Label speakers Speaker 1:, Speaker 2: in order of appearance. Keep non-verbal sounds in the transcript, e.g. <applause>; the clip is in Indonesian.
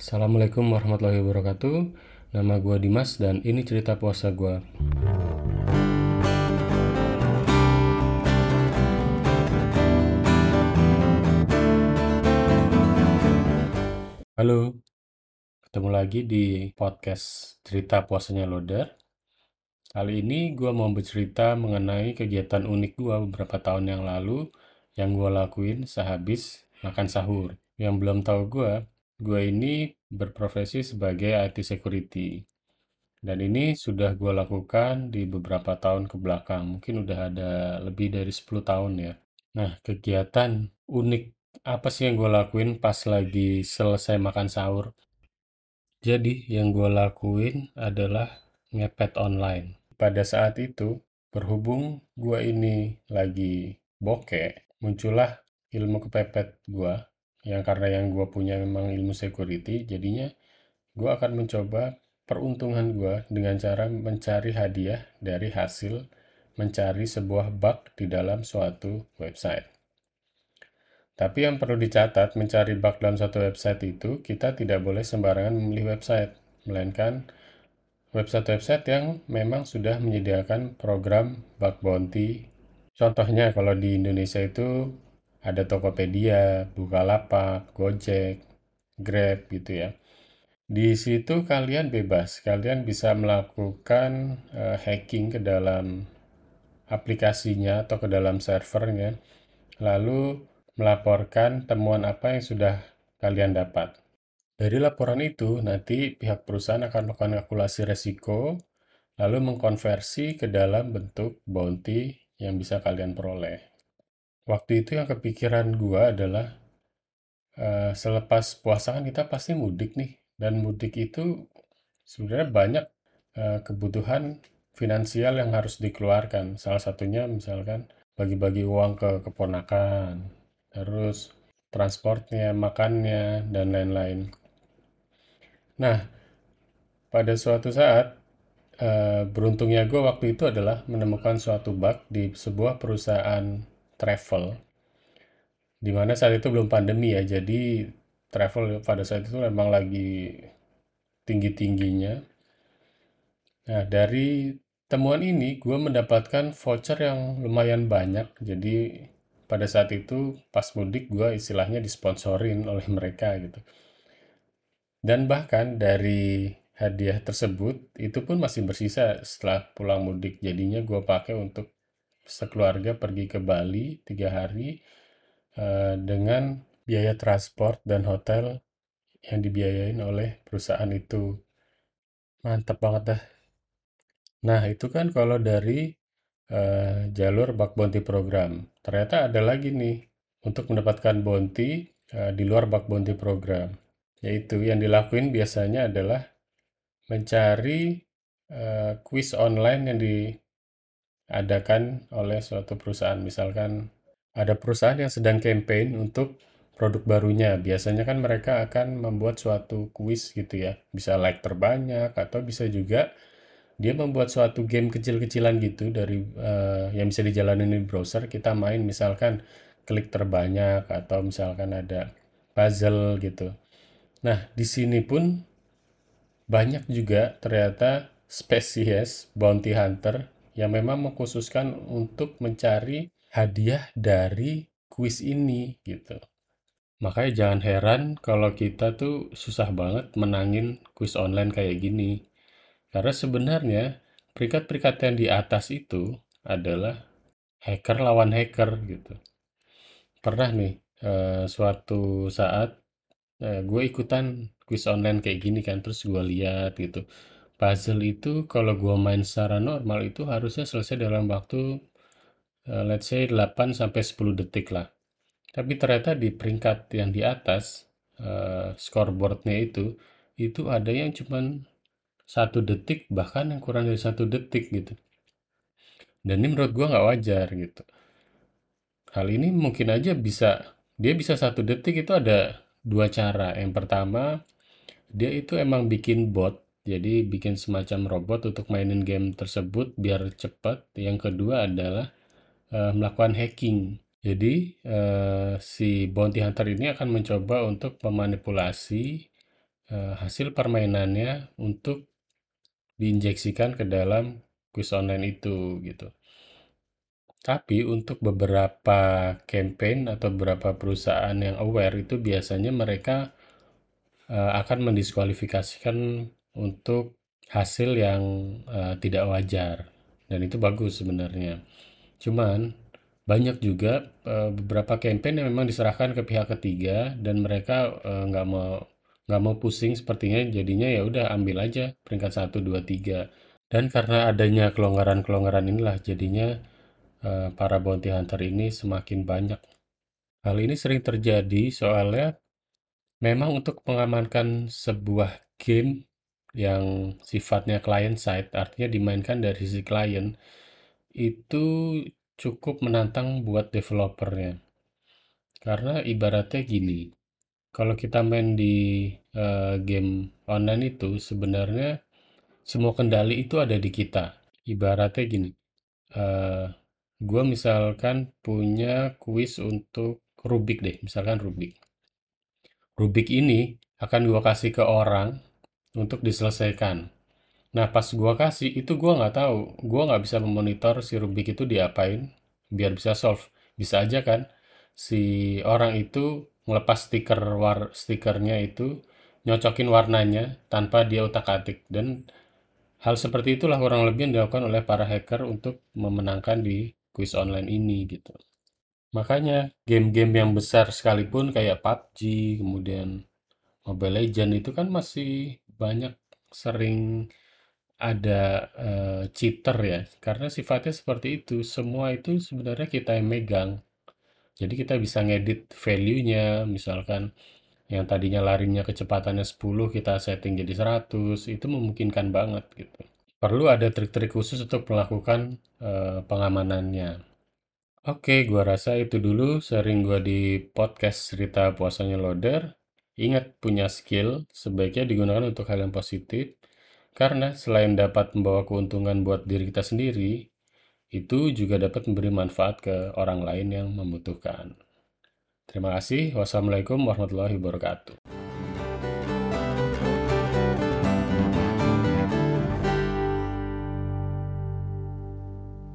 Speaker 1: Assalamualaikum warahmatullahi wabarakatuh. Nama gue Dimas dan ini cerita puasa gue. Halo, ketemu lagi di podcast cerita puasanya Loder. Kali ini gue mau bercerita mengenai kegiatan unik gue beberapa tahun yang lalu yang gue lakuin sehabis makan sahur. Yang belum tahu gue, gue ini berprofesi sebagai IT security. Dan ini sudah gue lakukan di beberapa tahun ke belakang. Mungkin udah ada lebih dari 10 tahun ya. Nah, kegiatan unik apa sih yang gue lakuin pas lagi selesai makan sahur? Jadi, yang gue lakuin adalah ngepet online. Pada saat itu, berhubung gue ini lagi bokeh, muncullah ilmu kepepet gue yang karena yang gue punya memang ilmu security, jadinya gue akan mencoba peruntungan gue dengan cara mencari hadiah dari hasil mencari sebuah bug di dalam suatu website. Tapi yang perlu dicatat, mencari bug dalam suatu website itu, kita tidak boleh sembarangan memilih website, melainkan website-website yang memang sudah menyediakan program bug bounty. Contohnya kalau di Indonesia itu ada Tokopedia, Bukalapak, Gojek, Grab gitu ya. Di situ kalian bebas, kalian bisa melakukan uh, hacking ke dalam aplikasinya atau ke dalam servernya, lalu melaporkan temuan apa yang sudah kalian dapat. Dari laporan itu, nanti pihak perusahaan akan melakukan kalkulasi resiko, lalu mengkonversi ke dalam bentuk bounty yang bisa kalian peroleh waktu itu yang kepikiran gua adalah uh, selepas puasa kan kita pasti mudik nih. Dan mudik itu sebenarnya banyak uh, kebutuhan finansial yang harus dikeluarkan. Salah satunya misalkan bagi-bagi uang ke keponakan terus transportnya makannya dan lain-lain. Nah pada suatu saat uh, beruntungnya gue waktu itu adalah menemukan suatu bug di sebuah perusahaan travel. Di mana saat itu belum pandemi ya jadi travel pada saat itu memang lagi tinggi-tingginya. Nah dari temuan ini gue mendapatkan voucher yang lumayan banyak. Jadi pada saat itu pas mudik gue istilahnya disponsorin <laughs> oleh mereka gitu. Dan bahkan dari hadiah tersebut itu pun masih bersisa setelah pulang mudik. Jadinya gue pakai untuk sekeluarga pergi ke Bali tiga hari uh, dengan biaya transport dan hotel yang dibiayain oleh perusahaan itu. Mantap banget dah. Nah, itu kan kalau dari uh, jalur bak bounty program. Ternyata ada lagi nih untuk mendapatkan bounty uh, di luar bak bounty program. Yaitu yang dilakuin biasanya adalah mencari uh, quiz online yang di adakan oleh suatu perusahaan. Misalkan ada perusahaan yang sedang campaign untuk produk barunya. Biasanya kan mereka akan membuat suatu kuis gitu ya. Bisa like terbanyak atau bisa juga dia membuat suatu game kecil-kecilan gitu dari uh, yang bisa dijalanin di browser. Kita main misalkan klik terbanyak atau misalkan ada puzzle gitu. Nah, di sini pun banyak juga ternyata spesies bounty hunter yang memang mengkhususkan untuk mencari hadiah dari kuis ini gitu. Makanya jangan heran kalau kita tuh susah banget menangin kuis online kayak gini. Karena sebenarnya peringkat-peringkat yang di atas itu adalah hacker lawan hacker gitu. Pernah nih uh, suatu saat uh, gue ikutan kuis online kayak gini kan terus gue lihat gitu puzzle itu kalau gue main secara normal itu harusnya selesai dalam waktu uh, let's say 8 sampai 10 detik lah. Tapi ternyata di peringkat yang di atas uh, scoreboardnya itu itu ada yang cuman satu detik bahkan yang kurang dari satu detik gitu. Dan ini menurut gue nggak wajar gitu. Hal ini mungkin aja bisa dia bisa satu detik itu ada dua cara. Yang pertama dia itu emang bikin bot jadi bikin semacam robot untuk mainin game tersebut biar cepat. Yang kedua adalah uh, melakukan hacking. Jadi uh, si bounty hunter ini akan mencoba untuk memanipulasi uh, hasil permainannya untuk diinjeksikan ke dalam kuis online itu gitu. Tapi untuk beberapa campaign atau beberapa perusahaan yang aware itu biasanya mereka akan mendiskualifikasikan untuk hasil yang uh, tidak wajar. Dan itu bagus sebenarnya. Cuman banyak juga uh, beberapa campaign yang memang diserahkan ke pihak ketiga dan mereka nggak uh, mau nggak mau pusing. Sepertinya jadinya ya udah ambil aja peringkat 1, 2, 3 dan karena adanya kelonggaran-kelonggaran inilah jadinya uh, para bounty hunter ini semakin banyak. Hal ini sering terjadi soalnya memang untuk mengamankan sebuah game yang sifatnya client side artinya dimainkan dari sisi klien itu cukup menantang buat developernya karena ibaratnya gini kalau kita main di uh, game online itu sebenarnya semua kendali itu ada di kita. Ibaratnya gini, uh, gue misalkan punya kuis untuk Rubik deh, misalkan Rubik. Rubik ini akan gue kasih ke orang untuk diselesaikan. Nah pas gue kasih itu gue nggak tahu, gue nggak bisa memonitor si Rubik itu diapain biar bisa solve. Bisa aja kan si orang itu ngelepas stiker war stikernya itu nyocokin warnanya tanpa dia utak-atik dan hal seperti itulah kurang lebih yang dilakukan oleh para hacker untuk memenangkan di quiz online ini gitu. Makanya game-game yang besar sekalipun kayak PUBG, kemudian Mobile Legend itu kan masih banyak sering ada uh, cheater ya, karena sifatnya seperti itu. Semua itu sebenarnya kita yang megang. Jadi kita bisa ngedit value-nya, misalkan yang tadinya larinya kecepatannya 10 kita setting jadi 100, itu memungkinkan banget gitu. Perlu ada trik-trik khusus untuk melakukan uh, pengamanannya. Oke, gua rasa itu dulu sharing gua di podcast cerita puasanya loader. Ingat punya skill sebaiknya digunakan untuk hal yang positif karena selain dapat membawa keuntungan buat diri kita sendiri, itu juga dapat memberi manfaat ke orang lain yang membutuhkan. Terima kasih. Wassalamualaikum warahmatullahi wabarakatuh.